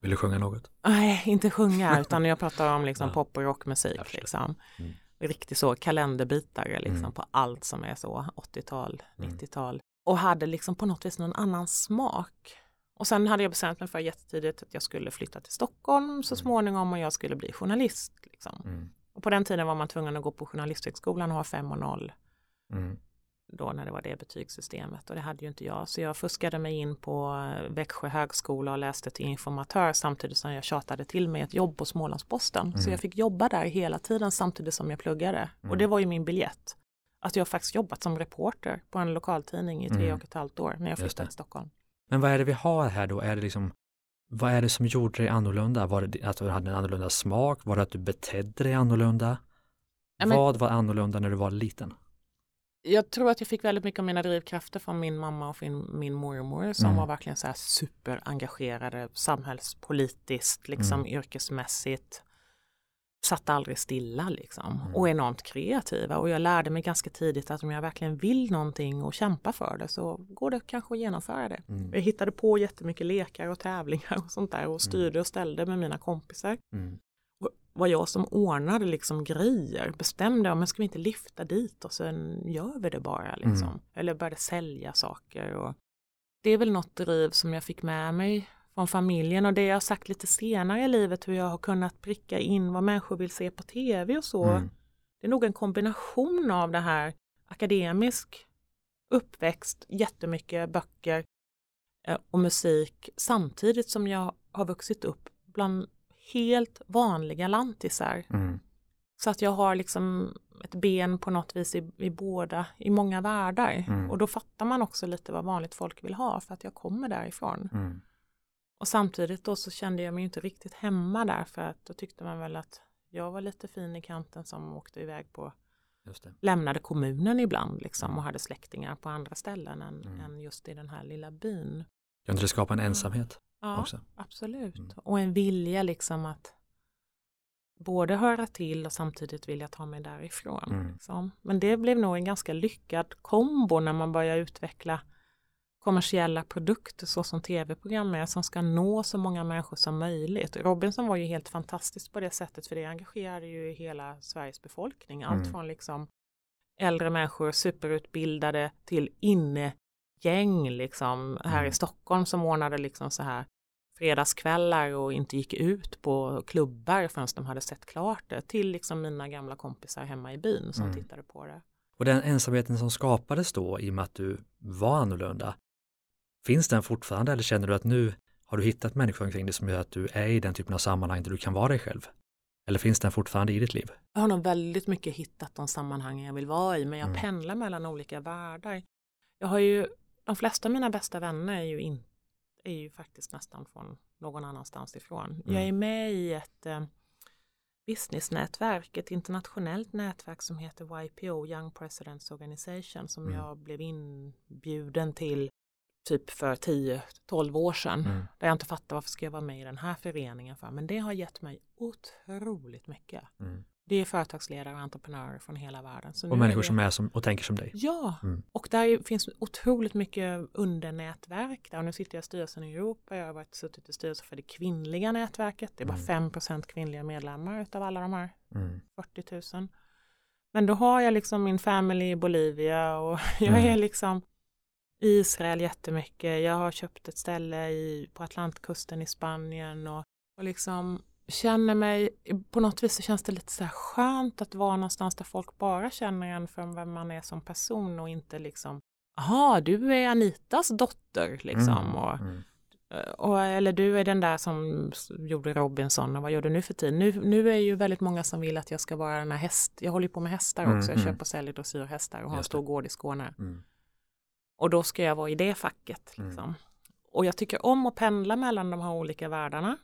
Vill du sjunga något? Nej, inte sjunga, utan jag pratar om liksom pop och rockmusik. Liksom. Mm. Riktigt så kalenderbitare liksom, mm. på allt som är så 80-tal, 90-tal. Mm. Och hade liksom på något vis någon annan smak. Och sen hade jag bestämt mig för jättetidigt att jag skulle flytta till Stockholm så mm. småningom och jag skulle bli journalist. Liksom. Mm. Och på den tiden var man tvungen att gå på journalisthögskolan och ha 5 och 0. Mm. Då när det var det betygssystemet och det hade ju inte jag. Så jag fuskade mig in på eh, Växjö högskola och läste till informatör samtidigt som jag tjatade till mig ett jobb på Smålandsposten. Mm. Så jag fick jobba där hela tiden samtidigt som jag pluggade. Och det var ju min biljett. Att jag faktiskt jobbat som reporter på en lokaltidning i tre och ett halvt år när jag flyttade till Stockholm. Men vad är det vi har här då? Är det liksom, vad är det som gjorde dig annorlunda? Var det att du hade en annorlunda smak? Var det att du betedde dig annorlunda? Ja, men, vad var annorlunda när du var liten? Jag tror att jag fick väldigt mycket av mina drivkrafter från min mamma och min, min mormor som mm. var verkligen så här superengagerade samhällspolitiskt, liksom mm. yrkesmässigt satt aldrig stilla liksom mm. och enormt kreativa och jag lärde mig ganska tidigt att om jag verkligen vill någonting och kämpar för det så går det kanske att genomföra det. Mm. Jag hittade på jättemycket lekar och tävlingar och sånt där och mm. styrde och ställde med mina kompisar. Mm. Var jag som ordnade liksom grejer, bestämde om ska vi inte lyfta dit och sen gör vi det bara liksom. Mm. Eller började sälja saker och det är väl något driv som jag fick med mig från familjen och det jag har sagt lite senare i livet hur jag har kunnat pricka in vad människor vill se på tv och så. Mm. Det är nog en kombination av det här akademisk uppväxt, jättemycket böcker eh, och musik samtidigt som jag har vuxit upp bland helt vanliga lantisar. Mm. Så att jag har liksom ett ben på något vis i, i båda, i många världar. Mm. Och då fattar man också lite vad vanligt folk vill ha för att jag kommer därifrån. Mm. Och samtidigt då så kände jag mig inte riktigt hemma där för att då tyckte man väl att jag var lite fin i kanten som åkte iväg på lämnade kommunen ibland liksom mm. och hade släktingar på andra ställen än, mm. än just i den här lilla byn. Kan det skapa en ensamhet ja, också? absolut. Mm. Och en vilja liksom att både höra till och samtidigt vilja ta mig därifrån. Mm. Liksom. Men det blev nog en ganska lyckad kombo när man börjar utveckla kommersiella produkter såsom tv-program är som ska nå så många människor som möjligt. Robinson var ju helt fantastiskt på det sättet för det engagerade ju hela Sveriges befolkning. Allt mm. från liksom äldre människor, superutbildade till innegäng liksom här mm. i Stockholm som ordnade liksom så här fredagskvällar och inte gick ut på klubbar förrän de hade sett klart det till liksom mina gamla kompisar hemma i byn som mm. tittade på det. Och den ensamheten som skapades då i och med att du var annorlunda, Finns den fortfarande eller känner du att nu har du hittat människor omkring dig som gör att du är i den typen av sammanhang där du kan vara dig själv? Eller finns den fortfarande i ditt liv? Jag har nog väldigt mycket hittat de sammanhang jag vill vara i, men jag mm. pendlar mellan olika världar. Jag har ju, de flesta av mina bästa vänner är ju, in, är ju faktiskt nästan från någon annanstans ifrån. Mm. Jag är med i ett eh, businessnätverk, ett internationellt nätverk som heter YPO, Young Presidents Organization, som mm. jag blev inbjuden till typ för 10-12 år sedan. Mm. Där jag inte fattar varför ska jag vara med i den här föreningen för. Men det har gett mig otroligt mycket. Mm. Det är företagsledare och entreprenörer från hela världen. och människor det... som är som, och tänker som dig. Ja, mm. och där finns otroligt mycket undernätverk. Där. Och nu sitter jag i styrelsen i Europa. Jag har varit suttit i styrelsen för det kvinnliga nätverket. Det är bara mm. 5 kvinnliga medlemmar av alla de här 40 mm. 000. Men då har jag liksom min family i Bolivia och jag mm. är liksom Israel jättemycket. Jag har köpt ett ställe i, på Atlantkusten i Spanien och, och liksom känner mig, på något vis så känns det lite så här skönt att vara någonstans där folk bara känner en för vem man är som person och inte liksom, jaha, du är Anitas dotter liksom. Mm, och, mm. Och, eller du är den där som gjorde Robinson och vad gör du nu för tid? Nu, nu är ju väldigt många som vill att jag ska vara den här häst, jag håller på med hästar också, mm, jag mm. köper och säljer dressyrhästar och har en stor gård i Skåne. Mm. Och då ska jag vara i det facket. Mm. Liksom. Mm. Och jag tycker om att pendla mellan de här olika världarna.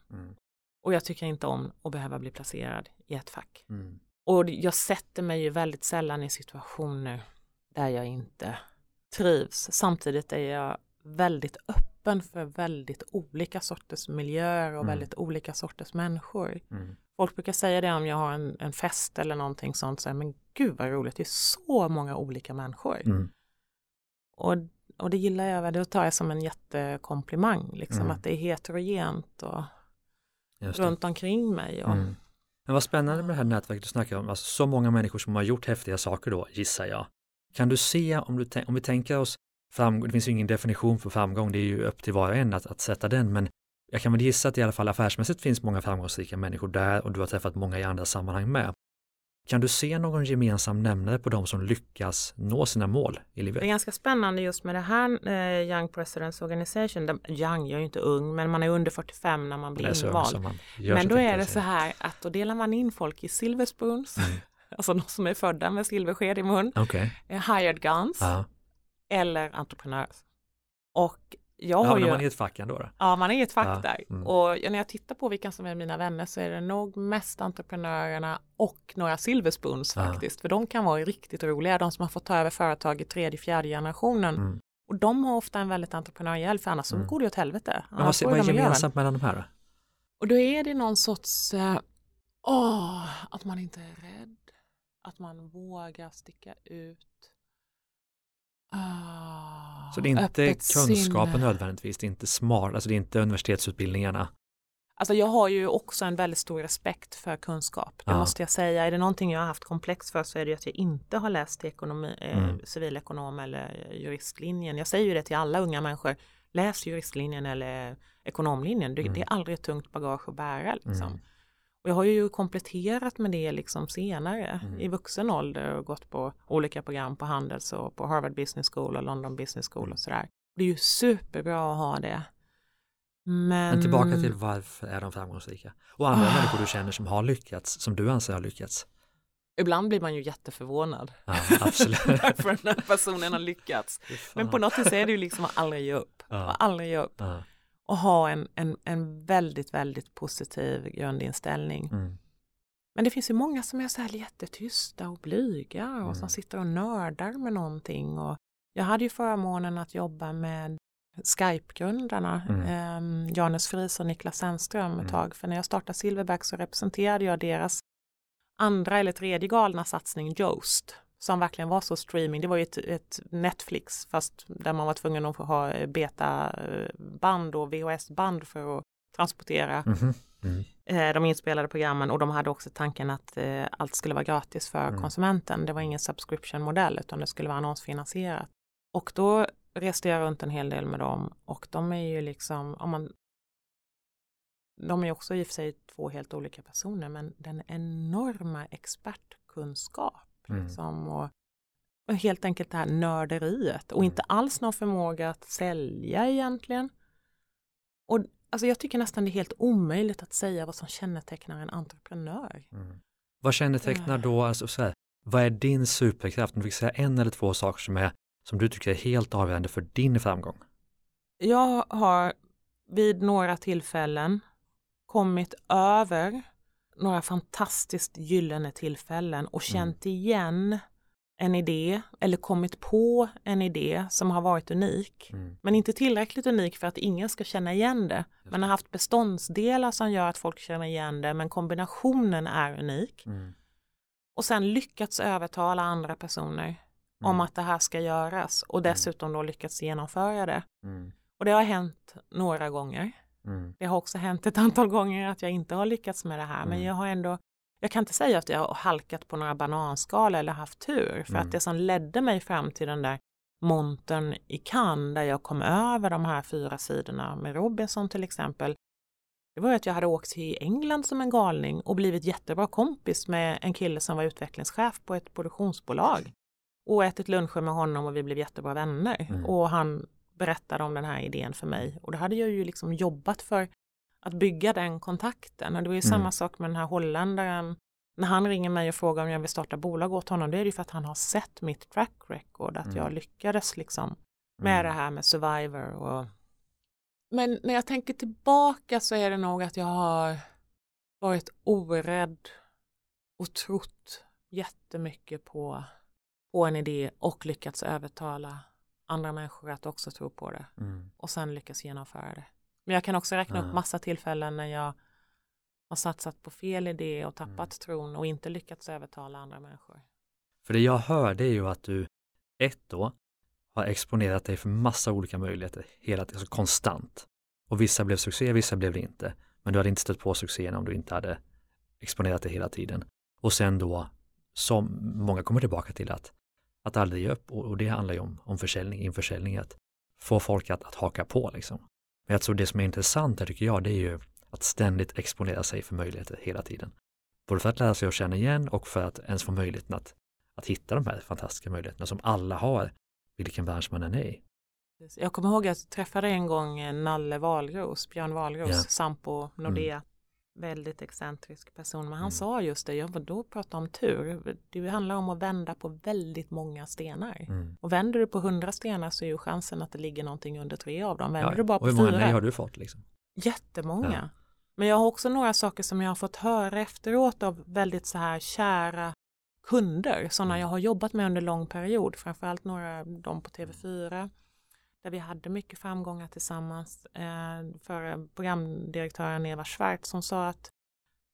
Och jag tycker inte om att behöva bli placerad i ett fack. Mm. Och jag sätter mig ju väldigt sällan i situationer där jag inte trivs. Samtidigt är jag väldigt öppen för väldigt olika sorters miljöer och mm. väldigt olika sorters människor. Mm. Folk brukar säga det om jag har en, en fest eller någonting sånt, så här, men gud vad roligt, det är så många olika människor. Mm. Och, och det gillar jag, det tar jag som en jättekomplimang, liksom, mm. att det är heterogent och runt omkring mig. Och, mm. Men vad spännande med det här nätverket du snackar om, alltså så många människor som har gjort häftiga saker då, gissar jag. Kan du se, om, du, om vi tänker oss framgång, det finns ju ingen definition för framgång, det är ju upp till var och en att, att sätta den, men jag kan väl gissa att i alla fall affärsmässigt finns många framgångsrika människor där och du har träffat många i andra sammanhang med. Kan du se någon gemensam nämnare på de som lyckas nå sina mål i livet? Det är ganska spännande just med det här eh, Young Presidents Organization. De, young, jag är ju inte ung, men man är under 45 när man blir invald. Men då är det så här att då delar man in folk i silver spoons, mm. alltså de som är födda med silversked i mun, okay. Eh, hired guns uh. eller entreprenörer. Och jag har ju... man i ett fack ändå? Då? Ja, man är i ett fack ja. där. Mm. Och när jag tittar på vilka som är mina vänner så är det nog mest entreprenörerna och några silverspoons ja. faktiskt. För de kan vara riktigt roliga, de som har fått ta över företag i tredje, fjärde generationen. Mm. Och de har ofta en väldigt entreprenöriell, för annars mm. går det åt helvete. Men vad, vad är gemensamt mellan de här? Och då är det någon sorts, äh, åh, att man inte är rädd, att man vågar sticka ut, Ah, så det är inte kunskapen sinne. nödvändigtvis, det är inte smart, alltså det är inte universitetsutbildningarna. Alltså jag har ju också en väldigt stor respekt för kunskap, det ah. måste jag säga. Är det någonting jag har haft komplex för så är det att jag inte har läst ekonomi, eh, mm. civilekonom eller juristlinjen. Jag säger ju det till alla unga människor, läs juristlinjen eller ekonomlinjen, det, mm. det är aldrig ett tungt bagage att bära. Liksom. Mm. Och jag har ju kompletterat med det liksom senare mm. i vuxen ålder och gått på olika program på Handels och på Harvard Business School och London Business School och sådär. Det är ju superbra att ha det. Men... Men tillbaka till varför är de framgångsrika? Och andra oh. människor du känner som har lyckats, som du anser har lyckats? Ibland blir man ju jätteförvånad. Ja, absolut. för den här personen har lyckats. Men på något sätt är det ju liksom att aldrig ge upp. Ja. Aldrig ge upp. Ja och ha en, en, en väldigt, väldigt positiv grundinställning. Mm. Men det finns ju många som är så här jättetysta och blyga och mm. som sitter och nördar med någonting. Och jag hade ju förmånen att jobba med Skype-grundarna, mm. eh, Janus Fries och Niklas Sennström ett mm. tag. För när jag startade Silverback så representerade jag deras andra eller tredje galna satsning Joost som verkligen var så streaming. Det var ju ett, ett Netflix fast där man var tvungen att ha betaband och VHS-band för att transportera mm -hmm. mm. de inspelade programmen och de hade också tanken att eh, allt skulle vara gratis för mm. konsumenten. Det var ingen subscription-modell utan det skulle vara annonsfinansierat. Och då reste jag runt en hel del med dem och de är ju liksom, om man de är också i och för sig två helt olika personer men den enorma expertkunskap Mm. Liksom, och, och, helt enkelt det här nörderiet och mm. inte alls någon förmåga att sälja egentligen. Och alltså jag tycker nästan det är helt omöjligt att säga vad som kännetecknar en entreprenör. Mm. Vad kännetecknar då, alltså så här, vad är din superkraft? Om du fick säga en eller två saker som, är, som du tycker är helt avgörande för din framgång. Jag har vid några tillfällen kommit över några fantastiskt gyllene tillfällen och mm. känt mm. igen en idé eller kommit på en idé som har varit unik. Mm. Men inte tillräckligt unik för att ingen ska känna igen det. Men har haft beståndsdelar som gör att folk känner igen det men kombinationen är unik. Mm. Och sen lyckats övertala andra personer om mm. att det här ska göras och mm. dessutom då lyckats genomföra det. Och det har hänt några gånger. Mm. Det har också hänt ett antal gånger att jag inte har lyckats med det här mm. men jag har ändå jag kan inte säga att jag har halkat på några bananskal eller haft tur för mm. att det som ledde mig fram till den där montern i Cannes där jag kom över de här fyra sidorna med Robinson till exempel det var att jag hade åkt till England som en galning och blivit jättebra kompis med en kille som var utvecklingschef på ett produktionsbolag och ätit luncher med honom och vi blev jättebra vänner. Mm. Och han berättade om den här idén för mig och då hade jag ju liksom jobbat för att bygga den kontakten och det var ju mm. samma sak med den här holländaren när han ringer mig och frågar om jag vill starta bolag åt honom, det är ju för att han har sett mitt track record, att mm. jag lyckades liksom med mm. det här med Survivor och men när jag tänker tillbaka så är det nog att jag har varit orädd och trott jättemycket på på en idé och lyckats övertala andra människor att också tro på det mm. och sen lyckas genomföra det. Men jag kan också räkna upp massa tillfällen när jag har satsat på fel idé och tappat mm. tron och inte lyckats övertala andra människor. För det jag hör det är ju att du ett då har exponerat dig för massa olika möjligheter hela tiden, alltså konstant. Och vissa blev succé, vissa blev det inte. Men du hade inte stött på succén om du inte hade exponerat dig hela tiden. Och sen då, som många kommer tillbaka till, att, att aldrig ge upp. Och, och det handlar ju om, om försäljning, införsäljning, att få folk att, att haka på liksom. Men jag tror det som är intressant här tycker jag, det är ju att ständigt exponera sig för möjligheter hela tiden. Både för att lära sig att känna igen och för att ens få möjligheten att, att hitta de här fantastiska möjligheterna som alla har, vilken bransch man än är i. Jag kommer ihåg att jag träffade en gång Nalle Wahlroos, Björn Wahlroos, yeah. Sampo Nordea. Mm. Väldigt excentrisk person, men han mm. sa just det, jag var då prata om tur. Det handlar om att vända på väldigt många stenar. Mm. Och vänder du på hundra stenar så är ju chansen att det ligger någonting under tre av dem. Vänder ja, du bara på fyra. hur många nej har du fått? Liksom? Jättemånga. Ja. Men jag har också några saker som jag har fått höra efteråt av väldigt så här kära kunder, sådana mm. jag har jobbat med under lång period, framförallt några de på TV4 där vi hade mycket framgångar tillsammans. Eh, för programdirektören Eva Schwartz som sa att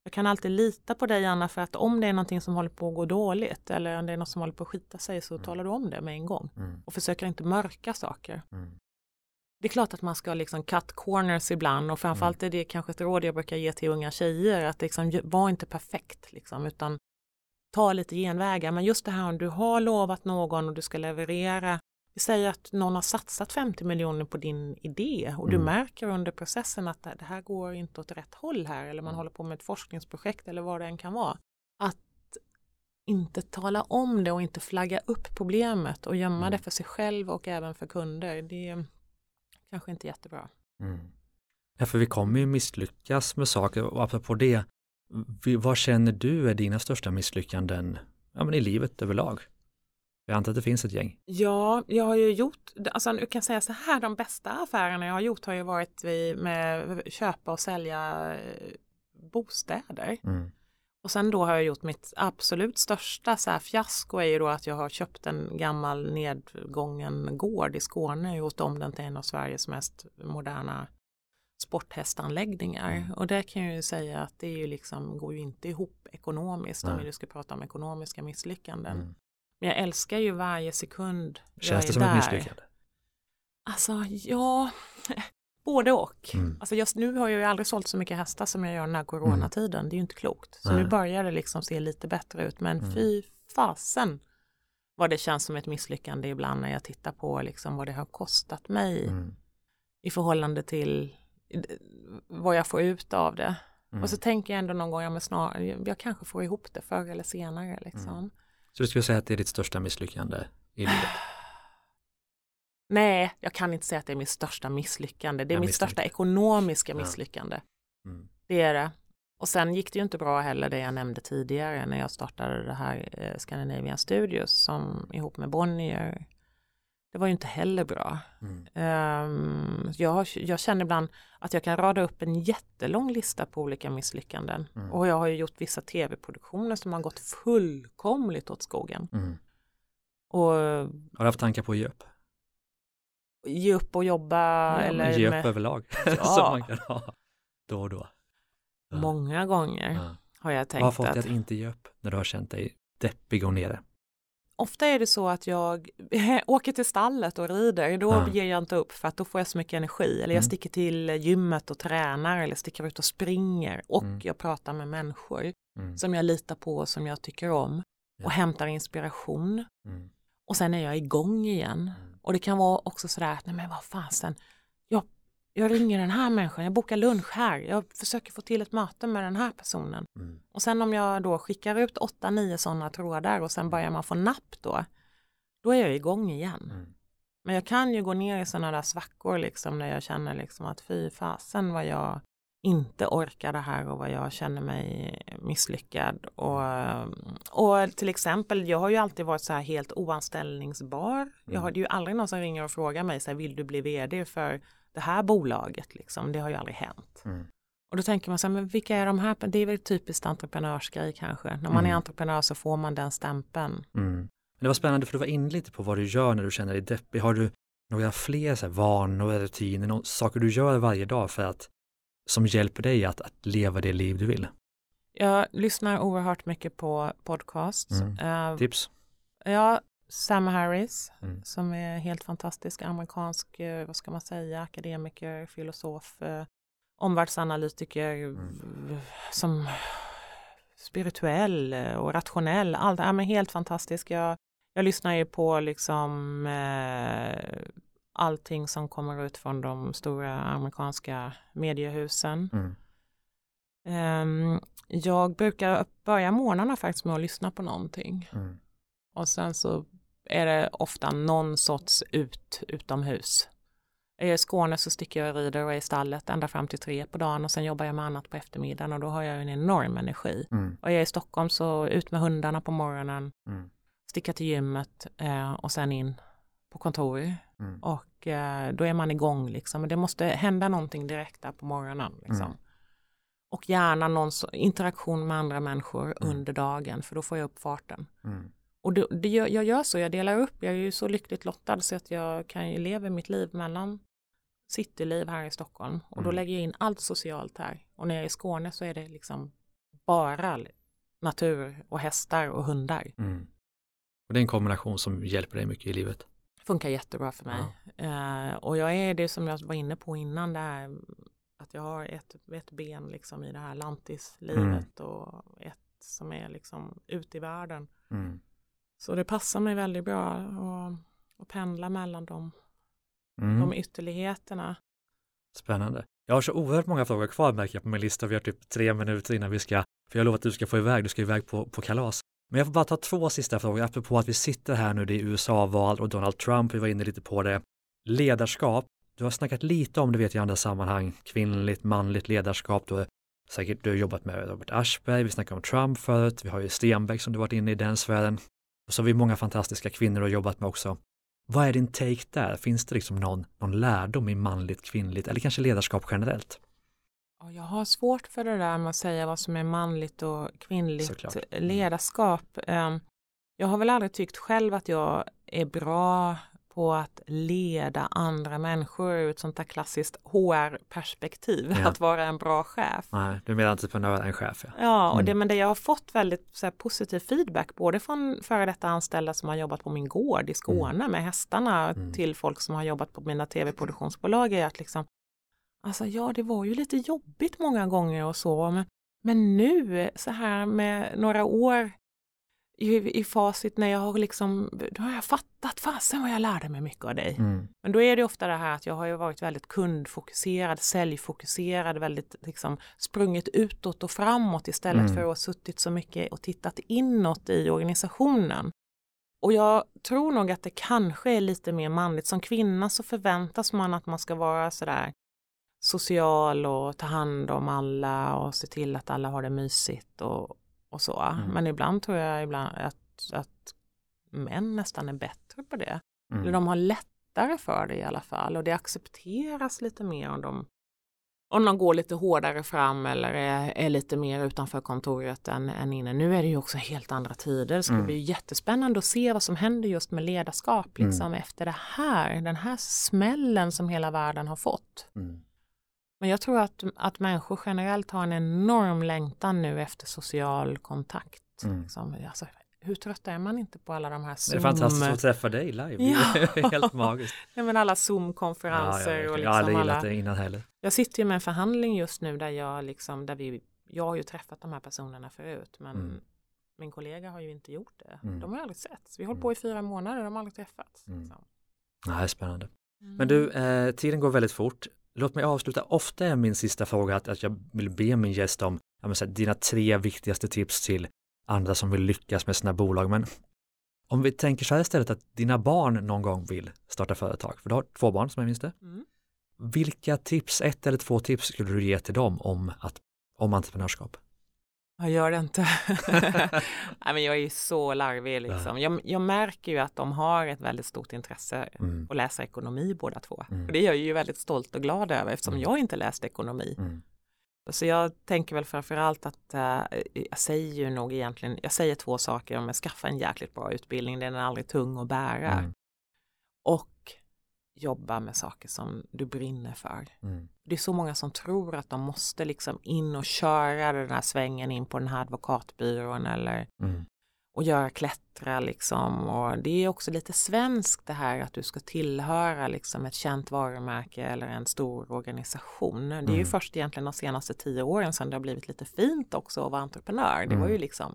jag kan alltid lita på dig Anna för att om det är någonting som håller på att gå dåligt eller om det är något som håller på att skita sig så mm. talar du om det med en gång mm. och försöker inte mörka saker. Mm. Det är klart att man ska liksom cut corners ibland och framförallt mm. är det kanske ett råd jag brukar ge till unga tjejer att liksom var inte perfekt liksom utan ta lite genvägar men just det här om du har lovat någon och du ska leverera vi säger att någon har satsat 50 miljoner på din idé och du mm. märker under processen att det här går inte åt rätt håll här eller man mm. håller på med ett forskningsprojekt eller vad det än kan vara. Att inte tala om det och inte flagga upp problemet och gömma mm. det för sig själv och även för kunder. Det är kanske inte jättebra. Mm. Ja, för vi kommer ju misslyckas med saker och apropå det, vad känner du är dina största misslyckanden ja, men i livet överlag? Jag antar att det finns ett gäng. Ja, jag har ju gjort, alltså jag kan säga så här, de bästa affärerna jag har gjort har ju varit med köpa och sälja eh, bostäder. Mm. Och sen då har jag gjort mitt absolut största så här fiasko är ju då att jag har köpt en gammal nedgången gård i Skåne och gjort om den till en av Sveriges mest moderna sporthästanläggningar. Mm. Och där kan jag ju säga att det är ju liksom, går ju inte ihop ekonomiskt Nej. om vi ska prata om ekonomiska misslyckanden. Mm. Men jag älskar ju varje sekund Känns det som där. ett misslyckande? Alltså, ja, både och. Mm. Alltså just nu har jag ju aldrig sålt så mycket hästar som jag gör den här coronatiden. Mm. Det är ju inte klokt. Så Nej. nu börjar det liksom se lite bättre ut. Men mm. fy fasen vad det känns som ett misslyckande ibland när jag tittar på liksom vad det har kostat mig mm. i förhållande till vad jag får ut av det. Och så mm. tänker jag ändå någon gång, ja, men snar, jag kanske får ihop det förr eller senare. Liksom. Mm. Så du skulle säga att det är ditt största misslyckande i livet? Nej, jag kan inte säga att det är mitt största misslyckande. Det är jag mitt största ekonomiska misslyckande. Ja. Mm. Det är det. Och sen gick det ju inte bra heller det jag nämnde tidigare när jag startade det här eh, Scandinavian Studios som ihop med Bonnier det var ju inte heller bra. Mm. Um, jag, jag, känner ibland att jag kan rada upp en jättelång lista på olika misslyckanden. Mm. Och jag har ju gjort vissa tv-produktioner som har gått fullkomligt åt skogen. Mm. Och, har du haft tankar på att ge upp? Ge upp och jobba ja, eller? Ge upp med... överlag. Ja. då och då. Ja. Många gånger har jag tänkt Vad har fått dig att inte ge upp när du har känt dig deppig och nere? Ofta är det så att jag åker till stallet och rider, då ja. ger jag inte upp för att då får jag så mycket energi. Eller jag mm. sticker till gymmet och tränar eller sticker ut och springer och mm. jag pratar med människor mm. som jag litar på och som jag tycker om och hämtar inspiration. Mm. Och sen är jag igång igen. Mm. Och det kan vara också sådär, nej men vad fasen, jag ringer den här människan, jag bokar lunch här, jag försöker få till ett möte med den här personen. Mm. Och sen om jag då skickar ut åtta, nio sådana trådar och sen börjar man få napp då, då är jag igång igen. Mm. Men jag kan ju gå ner i sådana där svackor liksom när jag känner liksom att fy fasen vad jag inte orkar det här och vad jag känner mig misslyckad. Och, och till exempel, jag har ju alltid varit så här helt oanställningsbar. Jag har, mm. det är ju aldrig någon som ringer och frågar mig så här, vill du bli vd för det här bolaget liksom, det har ju aldrig hänt. Mm. Och då tänker man så här, men vilka är de här? Det är väl typiskt entreprenörsgrej kanske. När man mm. är entreprenör så får man den stämpeln. Mm. det var spännande för du var inne lite på vad du gör när du känner dig deppig. Har du några fler så här, vanor, rutiner, någon, saker du gör varje dag för att som hjälper dig att, att leva det liv du vill? Jag lyssnar oerhört mycket på podcasts. Mm. Uh, Tips? Ja, Sam Harris mm. som är helt fantastisk amerikansk, eh, vad ska man säga, akademiker, filosof, eh, omvärldsanalytiker mm. som spirituell och rationell. Allt, ja, men helt fantastisk. Jag, jag lyssnar ju på liksom eh, allting som kommer ut från de stora amerikanska mediehusen. Mm. Um, jag brukar börja morgnarna faktiskt med att lyssna på någonting. Mm. Och sen så är det ofta någon sorts ut utomhus. Är jag i Skåne så sticker jag och rider och är i stallet ända fram till tre på dagen och sen jobbar jag med annat på eftermiddagen och då har jag en enorm energi. Mm. Och är jag i Stockholm så ut med hundarna på morgonen, mm. sticka till gymmet eh, och sen in på kontor. Mm. Och eh, då är man igång liksom. Det måste hända någonting direkt där på morgonen. Liksom. Mm. Och gärna någon interaktion med andra människor mm. under dagen för då får jag upp farten. Och det, det jag gör så, jag delar upp, jag är ju så lyckligt lottad så att jag kan ju leva mitt liv mellan cityliv här i Stockholm och mm. då lägger jag in allt socialt här. Och när jag är i Skåne så är det liksom bara natur och hästar och hundar. Mm. Och det är en kombination som hjälper dig mycket i livet? Funkar jättebra för mig. Ja. Uh, och jag är det som jag var inne på innan, det här att jag har ett, ett ben liksom i det här lantislivet mm. och ett som är liksom ute i världen. Mm. Så det passar mig väldigt bra att, att pendla mellan dem mm. de ytterligheterna. Spännande. Jag har så oerhört många frågor kvar märker jag på min lista. Vi har typ tre minuter innan vi ska, för jag lovar att du ska få iväg, du ska iväg på, på kalas. Men jag får bara ta två sista frågor, apropå att vi sitter här nu, det är USA-val och Donald Trump, vi var inne lite på det. Ledarskap, du har snackat lite om det vet jag i andra sammanhang, kvinnligt, manligt ledarskap, du har säkert du har jobbat med Robert Aschberg, vi snackade om Trump förut, vi har ju Stenbeck som du varit inne i den sfären. Och så har vi många fantastiska kvinnor har jobbat med också. Vad är din take där? Finns det liksom någon, någon lärdom i manligt, kvinnligt eller kanske ledarskap generellt? Jag har svårt för det där med att säga vad som är manligt och kvinnligt mm. ledarskap. Ehm, jag har väl aldrig tyckt själv att jag är bra på att leda andra människor ur ett sånt där klassiskt HR-perspektiv, ja. att vara en bra chef. Nej, du menar entreprenör en chef? Ja, ja och mm. det, men det jag har fått väldigt så här, positiv feedback, både från före detta anställda som har jobbat på min gård i Skåne mm. med hästarna mm. till folk som har jobbat på mina tv-produktionsbolag är att liksom, alltså ja, det var ju lite jobbigt många gånger och så, men, men nu så här med några år i, i facit när jag har liksom, då har jag fattat fasen vad jag lärde mig mycket av dig. Mm. Men då är det ofta det här att jag har ju varit väldigt kundfokuserad, säljfokuserad, väldigt liksom sprungit utåt och framåt istället mm. för att ha suttit så mycket och tittat inåt i organisationen. Och jag tror nog att det kanske är lite mer manligt. Som kvinna så förväntas man att man ska vara sådär social och ta hand om alla och se till att alla har det mysigt och, och så. Mm. Men ibland tror jag ibland att, att män nästan är bättre på det. Mm. Eller de har lättare för det i alla fall och det accepteras lite mer om de, om de går lite hårdare fram eller är, är lite mer utanför kontoret än, än inne. Nu är det ju också helt andra tider. Det ska mm. bli jättespännande att se vad som händer just med ledarskap mm. liksom efter det här, den här smällen som hela världen har fått. Mm. Men jag tror att, att människor generellt har en enorm längtan nu efter social kontakt. Mm. Liksom. Alltså, hur trött är man inte på alla de här Zoom... Det är fantastiskt att träffa dig live. Ja. Helt magiskt. ja, men alla Zoom-konferenser. Ja, och liksom jag har aldrig gillat alla... det innan heller. Jag sitter ju med en förhandling just nu där jag liksom, där vi, jag har ju träffat de här personerna förut, men mm. min kollega har ju inte gjort det. Mm. De har aldrig sett. Vi har hållit mm. på i fyra månader, de har aldrig träffats. Mm. Liksom. Nej, spännande. Men du, eh, tiden går väldigt fort. Låt mig avsluta. Ofta är min sista fråga att, att jag vill be min gäst om säga, dina tre viktigaste tips till andra som vill lyckas med sina bolag. Men om vi tänker så här istället att dina barn någon gång vill starta företag, för du har två barn som jag minns det. Mm. Vilka tips, ett eller två tips skulle du ge till dem om, att, om entreprenörskap? Jag gör det inte. Nej, men jag är ju så larvig liksom. Jag, jag, märker ju att de har ett väldigt stort intresse mm. att läsa ekonomi båda två. Mm. Och det är jag ju väldigt stolt och glad över eftersom mm. jag inte läste ekonomi. Mm. Så jag tänker väl framförallt att äh, jag säger ju nog egentligen, jag säger två saker om att skaffa en jäkligt bra utbildning, den är aldrig tung att bära. Mm. Och jobba med saker som du brinner för. Mm. Det är så många som tror att de måste liksom in och köra den här svängen in på den här advokatbyrån eller mm. och göra klättra liksom. Och det är också lite svenskt det här att du ska tillhöra liksom ett känt varumärke eller en stor organisation. Det är mm. ju först egentligen de senaste tio åren sedan det har blivit lite fint också att vara entreprenör. Det var ju mm. liksom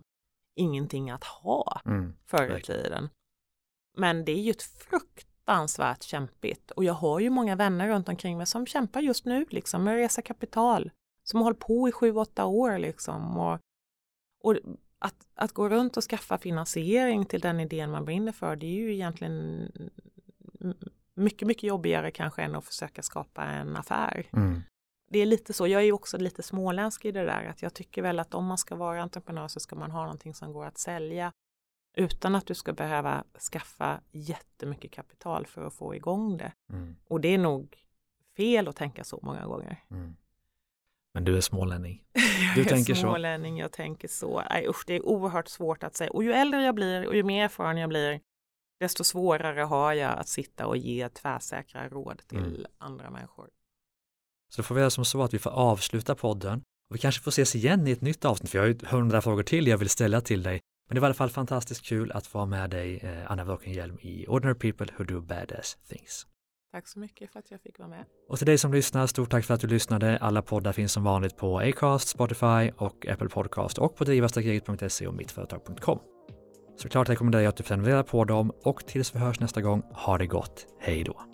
ingenting att ha mm. förr i tiden. Men det är ju ett frukt fruktansvärt kämpigt. Och jag har ju många vänner runt omkring mig som kämpar just nu liksom med att resa kapital. Som har hållit på i sju, åtta år liksom. Och, och att, att gå runt och skaffa finansiering till den idén man brinner för, det är ju egentligen mycket, mycket jobbigare kanske än att försöka skapa en affär. Mm. Det är lite så, jag är ju också lite småländsk i det där, att jag tycker väl att om man ska vara entreprenör så ska man ha någonting som går att sälja utan att du ska behöva skaffa jättemycket kapital för att få igång det. Mm. Och det är nog fel att tänka så många gånger. Mm. Men du är smålänning. Du jag tänker är smålänning, så. jag tänker så. Nej, usch, det är oerhört svårt att säga. Och ju äldre jag blir och ju mer erfaren jag blir, desto svårare har jag att sitta och ge tvärsäkra råd till mm. andra människor. Så då får vi göra som så att vi får avsluta podden och vi kanske får ses igen i ett nytt avsnitt, för jag har ju hundra frågor till jag vill ställa till dig. Men det var i alla fall fantastiskt kul att få med dig, eh, Anna Wåkenhielm, i Ordinary People Who Do Badass Things. Tack så mycket för att jag fick vara med. Och till dig som lyssnar, stort tack för att du lyssnade. Alla poddar finns som vanligt på Acast, Spotify och Apple Podcast och på drivarstarkegit.se och mittföretag.com. Såklart rekommenderar jag att du prenumererar på dem och tills vi hörs nästa gång, ha det gott. Hej då!